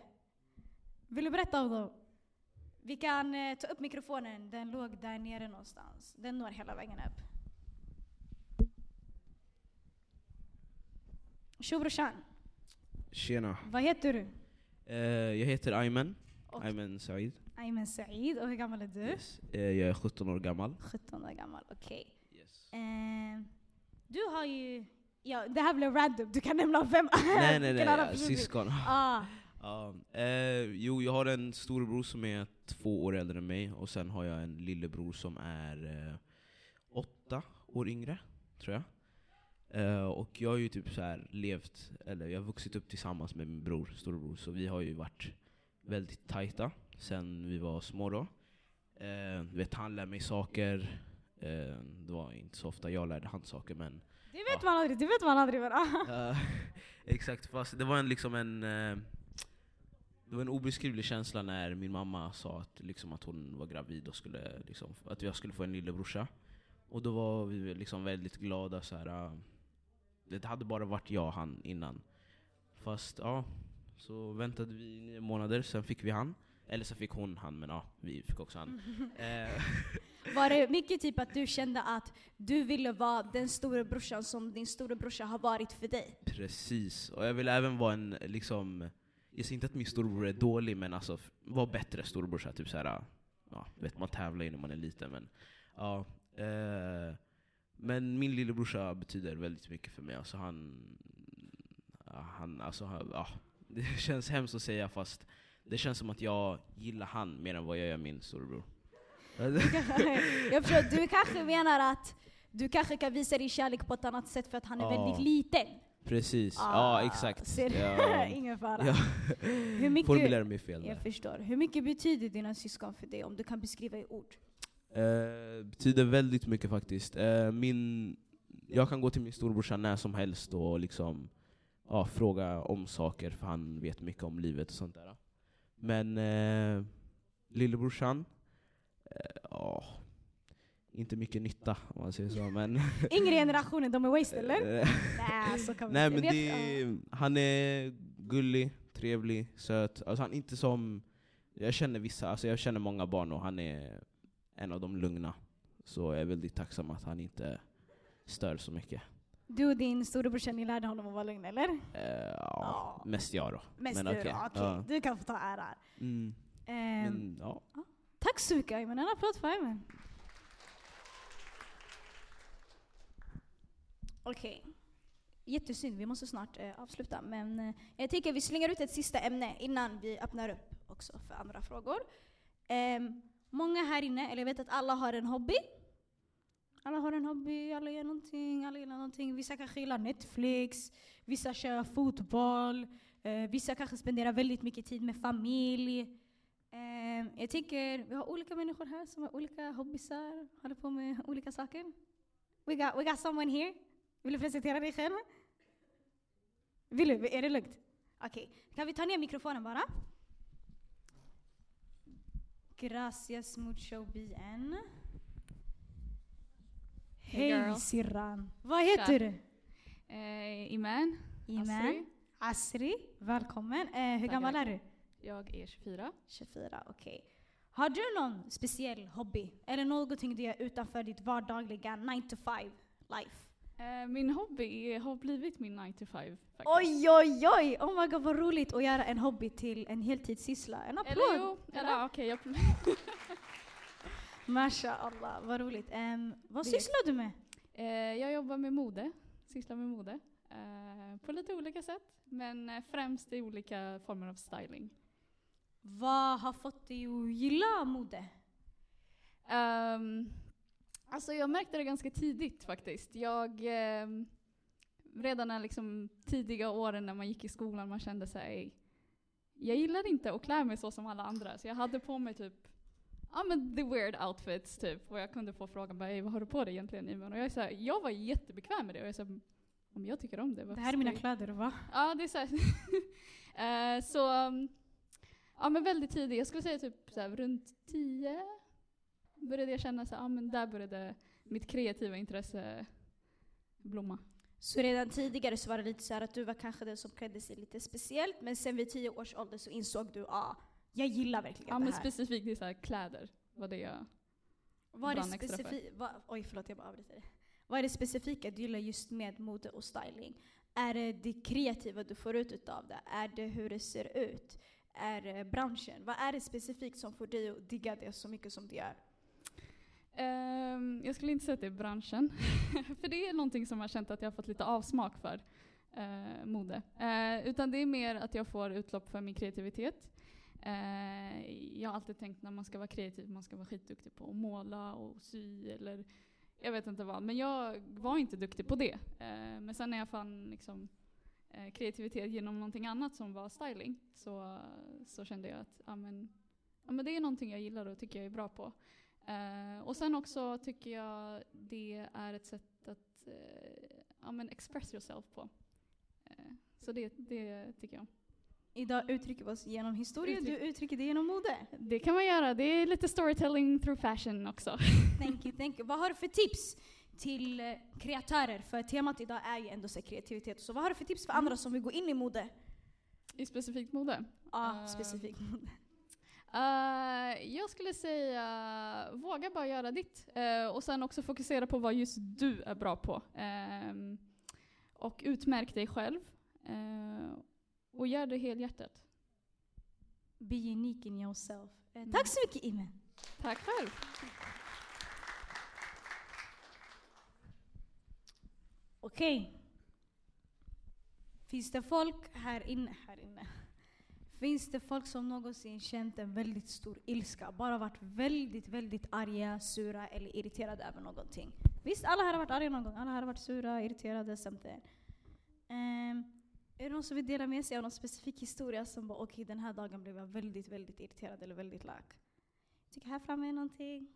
Vill du berätta om dem? Vi kan eh, ta upp mikrofonen, den låg där nere någonstans. Den når hela vägen upp. Tjo brorsan, Tjena. vad heter du? Eh, jag heter Ayman. Och- Ayman Said. Ayman Said, och hur gammal är du? Yes. Eh, jag är 17 år gammal. 17 år gammal, okej. Yes. Eh, du har ju... Ja, det här blev random, du kan nämna vem nej nej nej, ja, syskon. Ah, Ja, eh, jo, jag har en storebror som är två år äldre än mig, och sen har jag en lillebror som är eh, åtta år yngre, tror jag. Eh, och jag har ju typ så här levt, eller jag har vuxit upp tillsammans med min bror, storebror, så vi har ju varit väldigt tajta sen vi var små då. Eh, vet, han lär mig saker, eh, det var inte så ofta jag lärde han saker, men det vet man aldrig, det vet man aldrig. Ah. Ja, exakt, fast det var en, liksom en eh, det var en obeskrivlig känsla när min mamma sa att, liksom, att hon var gravid och skulle, liksom, att jag skulle få en lillebrorsa. Och då var vi liksom väldigt glada. Så här, ah, det hade bara varit jag och han innan. Fast ja, så väntade vi nio månader, sen fick vi han. Eller så fick hon han, men ja, vi fick också han. Eh, Var det mycket typ att du kände att du ville vara den stora brorsan som din storebrorsa har varit för dig? Precis, och jag vill även vara en, liksom, jag säger inte att min storebror är dålig, men alltså vara bättre storebrorsa. Typ såhär, ja, vet man tävlar ju när man är liten, men ja. Eh, men min lillebrorsa betyder väldigt mycket för mig. Alltså han, han, alltså, han, ja, det känns hemskt att säga fast det känns som att jag gillar han mer än vad jag gör min storebror. jag förstår, du kanske menar att du kanske kan visa din kärlek på ett annat sätt för att han är Ja. väldigt liten. Precis, Ah, ja exakt. ser? Ja, Ingen fara. ja. Hur mycket- Formulerar mig fel där. Jag förstår. Hur mycket betyder dina syskon för dig om du kan beskriva i ord? Eh, betyder väldigt mycket faktiskt. Eh, min, jag kan gå till min storebrorsa när som helst och liksom, ja, fråga om saker, för han vet mycket om livet och sånt där. Men eh, lillebrorsan, eh, ja, inte mycket nytta om man säger så. Men Yngre generationen, de är waste eller? Eh, Nej, så kan vi Nej inte. men det, han är gullig, trevlig, söt. Alltså han är inte som, jag känner vissa, alltså jag känner många barn och han är en av de lugna. Så jag är väldigt tacksam att han inte stör så mycket. Du och din storebrorsa, ni lärde honom att vara lugn eller? Eh, ja, mest jag då. Mest Men du okej, då? Okej, ja. du kan få ta äran. Mm. Men ja. Tack så mycket Ayman, en applåd för Ayman. Okej. Jättesynd, vi måste snart eh, avsluta. Men eh, jag tänker vi slänger ut ett sista ämne innan vi öppnar upp också för andra frågor. Ehm, många här inne, eller jag vet att alla har en hobby. Alla har en hobby, alla gör någonting, alla gillar någonting. Vissa kanske gillar Netflix, vissa kör fotboll, eh, vissa kanske spenderar väldigt mycket tid med familj. Eh, jag tänker, vi har olika människor här som har olika hobbysar, håller på med olika saker. We got, we got someone here. Vill du presentera dig själv? Vill du? Är det lugnt? Okej, kan vi ta ner mikrofonen bara? Gracias mucho bien. Hej girl. sirran. Vad heter du? Eh, Iman. Iman. Asri. Asri, välkommen. Eh, hur gammal är du? Jag är 24. 24, okej. Har du någon speciell hobby? Eller någonting du gör utanför ditt vardagliga 9 to 5 life? Eh, min hobby har blivit min 9 to 5 faktiskt. Oj, oj, oj! Oh my god vad roligt att göra en hobby till en heltidssyssla. En applåd! Eller jo, eller ja, okej. jag Masha Allah, vad roligt. Ehm, vad Det- sysslar du med? Eh, jag jobbar med mode, sysslar med mode. Eh, på lite olika sätt, men eh, främst i olika former av styling. Vad har fått dig att gilla mode? Um, alltså jag märkte det ganska tidigt faktiskt. Jag, ehm, redan när liksom tidiga åren när man gick i skolan, man kände sig jag gillar inte att klä mig så som alla andra. Så jag hade på mig typ Ja men the weird outfits typ. Och jag kunde få frågan bara, "Ey, vad har du på dig egentligen Iman? Och jag, är så här, jag var jättebekväm med det. Och jag sa, om jag tycker om det, Det här är mina kläder, va? Ja, det är så. Eh, så, um, ja men väldigt tidigt, jag skulle säga typ så här, runt tio började jag känna så ja men där började mitt kreativa intresse blomma. Så redan tidigare så var det lite så här att du var kanske den som klädde sig lite speciellt, men sen vid tio års ålder så insåg du, ah, jag gillar verkligen Ja det men här. specifikt i så här kläder var det jag Vad är det vad, oj förlåt jag bara avbryter dig. Vad är det specifika du gillar just med mode och styling? Är det det kreativa du får ut utav det? Är det hur det ser ut? Är det branschen? Vad är det specifikt som får dig att digga det så mycket som du gör? Ehm, jag skulle inte säga att det är branschen. för det är någonting som jag har känt att jag har fått lite avsmak för. eh, mode. Eh, utan det är mer att jag får utlopp för min kreativitet. Eh, jag har alltid tänkt när man ska vara kreativ, man ska vara skitduktig på att måla och sy eller jag vet inte vad. Men jag var inte duktig på det. Eh, men sen när jag fann liksom, eh, kreativitet genom någonting annat som var styling så, så kände jag att ja, men, ja, men det är någonting jag gillar och tycker jag är bra på. Eh, och sen också tycker jag det är ett sätt att eh, ja, men express yourself på. Eh, så det, det tycker jag om. Idag uttrycker vi oss genom historia, Uttryck- du uttrycker det genom mode. Det kan man göra. Det är lite storytelling through fashion också. Thank you, thank you. Vad har du för tips till eh, kreatörer? För temat idag är ju ändå så kreativitet. Så vad har du för tips för andra som vill gå in i mode? I specifikt mode? Ja, Eh, specifikt mode. Eh, jag skulle säga, våga bara göra ditt. Eh, och sen också fokusera på vad just du är bra på. Ehm, och utmärk dig själv. Och gör det helhjärtat. Be unique in yourself. Eh, Tack så mycket Imen. Tack själv. Okej. Finns det folk här inne, här inne? Finns det folk som någonsin känt en väldigt stor ilska? Bara varit väldigt, väldigt arga, sura eller irriterade över någonting? Visst, alla här har varit arga någon gång. Alla här har varit sura, irriterade, something. Um, är det någon som vill dela med sig av någon specifik historia som bara okej, den här dagen blev jag väldigt, väldigt irriterad eller väldigt lack? Jag tycker här framme är någonting.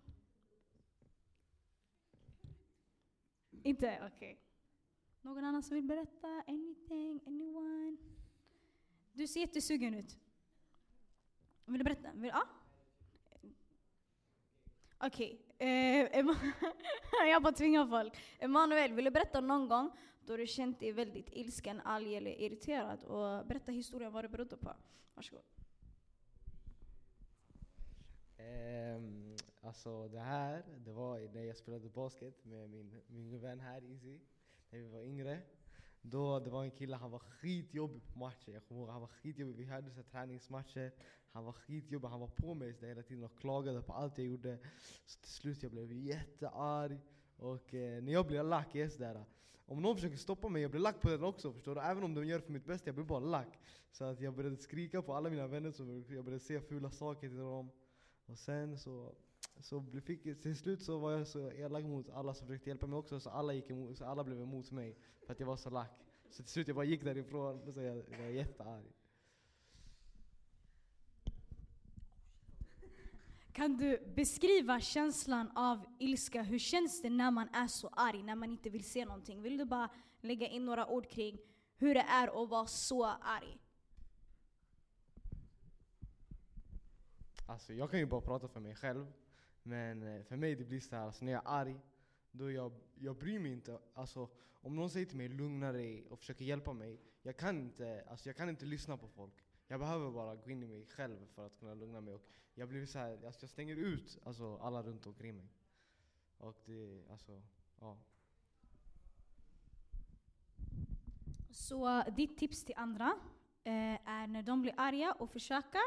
Inte? Okej. Någon annan som vill berätta? Anything? Anyone? Du ser jättesugen ut. Vill du berätta? Vill, ja? Okej. eh, jag bara tvingar folk. Emanuel, vill du berätta någon gång då du känt dig väldigt ilsken, arg eller irriterad? Och berätta historien vad det berodde på. Varsågod. Um, alltså det här, det var när jag spelade basket med min, min vän här, Izzy. när vi var yngre. Då det var en kille, han var skitjobbig på matcher. Jag kommer ihåg, han var skitjobbig. Vi hade så här träningsmatcher. Han var skitjobbig, han var på mig så hela tiden och klagade på allt jag gjorde. Så till slut jag blev jättearg. Och eh, när jag blir lack, jag är sådär. Om någon försöker stoppa mig, jag blir lack på den också. Förstår du? Även om de gör för mitt bästa, jag blir bara lack. Så att jag började skrika på alla mina vänner, så jag började säga fula saker till dem. Och sen så, så fick, till slut så var jag så elak mot alla som försökte hjälpa mig också, så alla, gick emot, så alla blev emot mig. För att jag var så lack. Så till slut jag bara gick därifrån, så jag, jag var jättearg. Kan du beskriva känslan av ilska? Hur känns det när man är så arg, när man inte vill se någonting? Vill du bara lägga in några ord kring hur det är att vara så arg? Alltså jag kan ju bara prata för mig själv. Men eh, för mig det blir så här, alltså när jag är arg, då jag, jag bryr mig inte. Alltså om någon säger till mig lugna dig och försöker hjälpa mig, jag kan inte, alltså, jag kan inte lyssna på folk. Jag behöver bara gå in i mig själv för att kunna lugna mig. Och jag blir så här, alltså, jag stänger ut alltså, alla runt omkring mig. Och det, alltså, ja. Så ditt tips till andra eh, är när de blir arga och försöka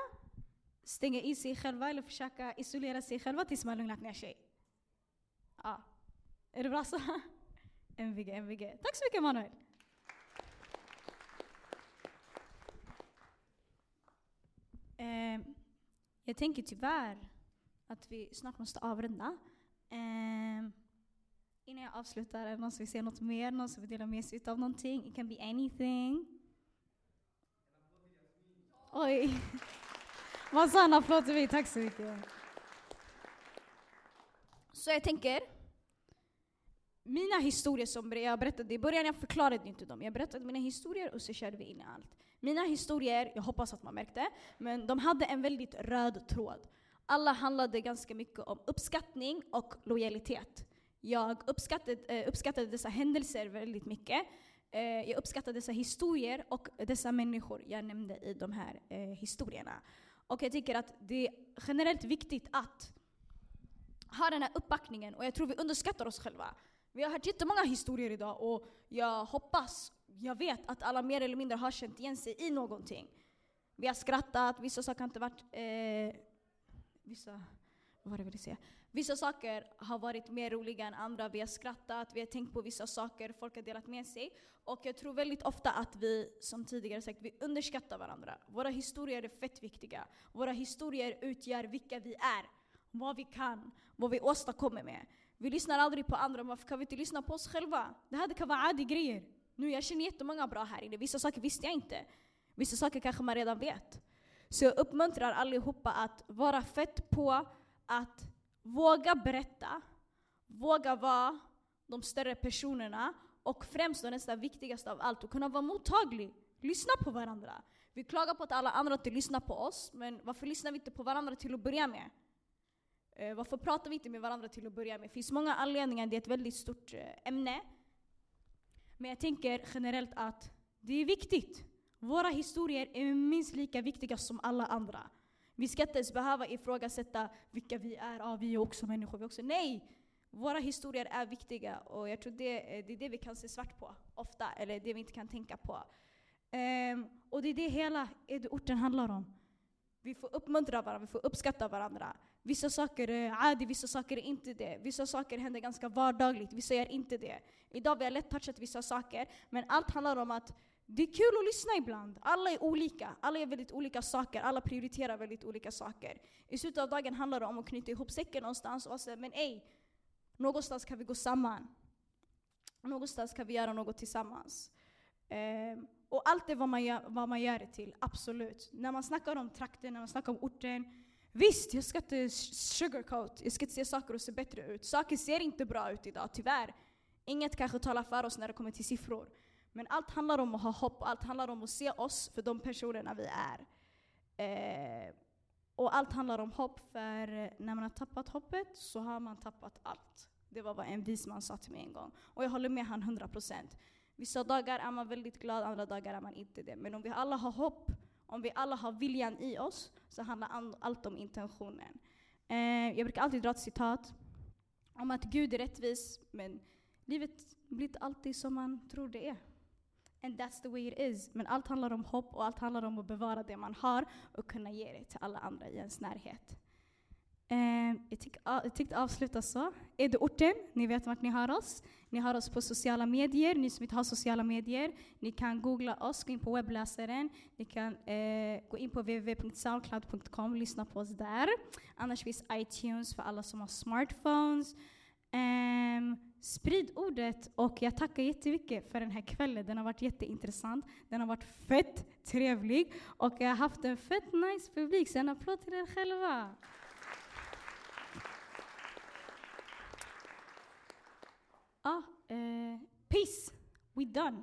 stänga in sig själva eller försöka isolera sig själva tills man lugnat ner sig. Ja. Är det bra så? MVG, MVG. Tack så mycket Manuel. Eh, jag tänker tyvärr att vi snart måste avrunda. Eh, innan jag avslutar, är det någon som vill säga något mer? Någon som vill dela med sig av någonting? It can be anything. Oj. Vad sa en applåd till mig? Tack så mycket. Så jag tänker, mina historier som jag berättade i början, jag förklarade inte dem. Jag berättade mina historier och så körde vi in i allt. Mina historier, jag hoppas att man märkte, men de hade en väldigt röd tråd. Alla handlade ganska mycket om uppskattning och lojalitet. Jag uppskattade, eh, uppskattade dessa händelser väldigt mycket. Eh, jag uppskattade dessa historier och dessa människor jag nämnde i de här eh, historierna. Och jag tycker att det är generellt viktigt att ha den här uppbackningen och jag tror vi underskattar oss själva. Vi har hört jättemånga historier idag och jag hoppas, jag vet att alla mer eller mindre har känt igen sig i någonting. Vi har skrattat, vissa saker har inte varit... Eh, vissa, vad var det jag ville säga? Vissa saker har varit mer roliga än andra, vi har skrattat, vi har tänkt på vissa saker, folk har delat med sig. Och jag tror väldigt ofta att vi, som tidigare sagt, vi underskattar varandra. Våra historier är fett viktiga. Våra historier utgör vilka vi är, vad vi kan, vad vi åstadkommer med. Vi lyssnar aldrig på andra, varför kan vi inte lyssna på oss själva? Det här det kan vara adi grejer. Nu, jag känner jättemånga bra här inne, vissa saker visste jag inte. Vissa saker kanske man redan vet. Så jag uppmuntrar allihopa att vara fett på att våga berätta, våga vara de större personerna och främst och nästan viktigast av allt, att kunna vara mottaglig. Lyssna på varandra. Vi klagar på att alla andra inte lyssnar på oss, men varför lyssnar vi inte på varandra till att börja med? Eh, varför pratar vi inte med varandra till att börja med? Det finns många anledningar, det är ett väldigt stort eh, ämne. Men jag tänker generellt att det är viktigt. Våra historier är minst lika viktiga som alla andra. Vi ska inte ens behöva ifrågasätta vilka vi är. Ja, vi är också människor. Vi också. Nej! Våra historier är viktiga och jag tror det, eh, det är det vi kan se svart på ofta, eller det vi inte kan tänka på. Um, och det är det hela orten handlar om. Vi får uppmuntra varandra, vi får uppskatta varandra. Vissa saker eh, är adi, vissa saker är inte det. Vissa saker händer ganska vardagligt, vissa gör inte det. Idag vi har lätt touchat vissa saker, men allt handlar om att det är kul att lyssna ibland. Alla är olika, alla gör väldigt olika saker, alla prioriterar väldigt olika saker. I slutet av dagen handlar det om att knyta ihop säcken någonstans och säga men ej, någonstans kan vi gå samman. Någonstans kan vi göra något tillsammans. Um, och allt det vad man, gör, vad man gör det till, absolut. När man snackar om trakten, när man snackar om orten. Visst, jag ska inte sugarcoat, jag ska inte se saker och se bättre ut. Saker ser inte bra ut idag, tyvärr. Inget kanske talar för oss när det kommer till siffror. Men allt handlar om att ha hopp, allt handlar om att se oss för de personerna vi är. Eh, och allt handlar om hopp, för när man har tappat hoppet så har man tappat allt. Det var vad en vis man sa till mig en gång. Och jag håller med han 100%. Vissa dagar är man väldigt glad, andra dagar är man inte det. Men om vi alla har hopp, om vi alla har viljan i oss, så handlar allt om intentionen. Eh, jag brukar alltid dra ett citat om att Gud är rättvis, men livet blir inte alltid som man tror det är. And that's the way it is. Men allt handlar om hopp och allt handlar om att bevara det man har och kunna ge det till alla andra i ens närhet. Eh, jag, tyck, jag tyckte avsluta så. Är det orten? Ni vet vart ni har oss. Ni har oss på sociala medier. Ni som inte har sociala medier, ni kan googla oss, gå in på webbläsaren. Ni kan eh, gå in på www.soundcloud.com och lyssna på oss där. Annars finns iTunes för alla som har smartphones. Um, sprid ordet och jag tackar jättemycket för den här kvällen. Den har varit jätteintressant. Den har varit fett trevlig och jag har haft en fett nice publik, så en applåd till er själva. Ah, eh, peace, we done.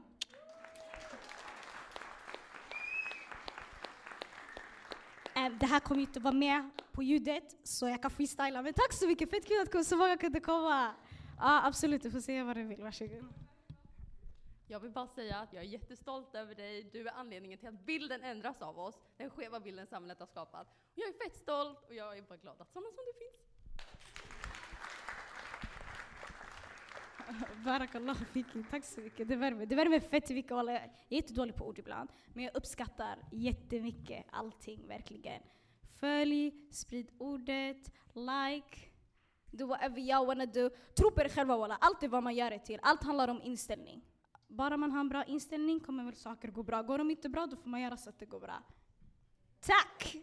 Eh, det här kommer ju inte vara med på ljudet, så jag kan freestyla. Men tack så mycket, fett kul att så många kunde komma. Ja, absolut. Du får säga vad du vill. Varsågod. Jag vill bara säga att jag är jättestolt över dig. Du är anledningen till att bilden ändras av oss. Den skeva bilden samhället har skapat. Jag är fett stolt och jag är bara glad att sådana som du finns. Barakallah fiki, tack så mycket. Det värmer, det värmer fett mycket. Jag är jättedålig på ord ibland, men jag uppskattar jättemycket allting, verkligen. Följ, sprid ordet, like, do whatever you wanna do. Tro på er själva walla, allt är vad man gör det till. Allt handlar om inställning. Bara man har en bra inställning kommer väl saker gå bra. Går de inte bra, då får man göra så att det går bra. Tack!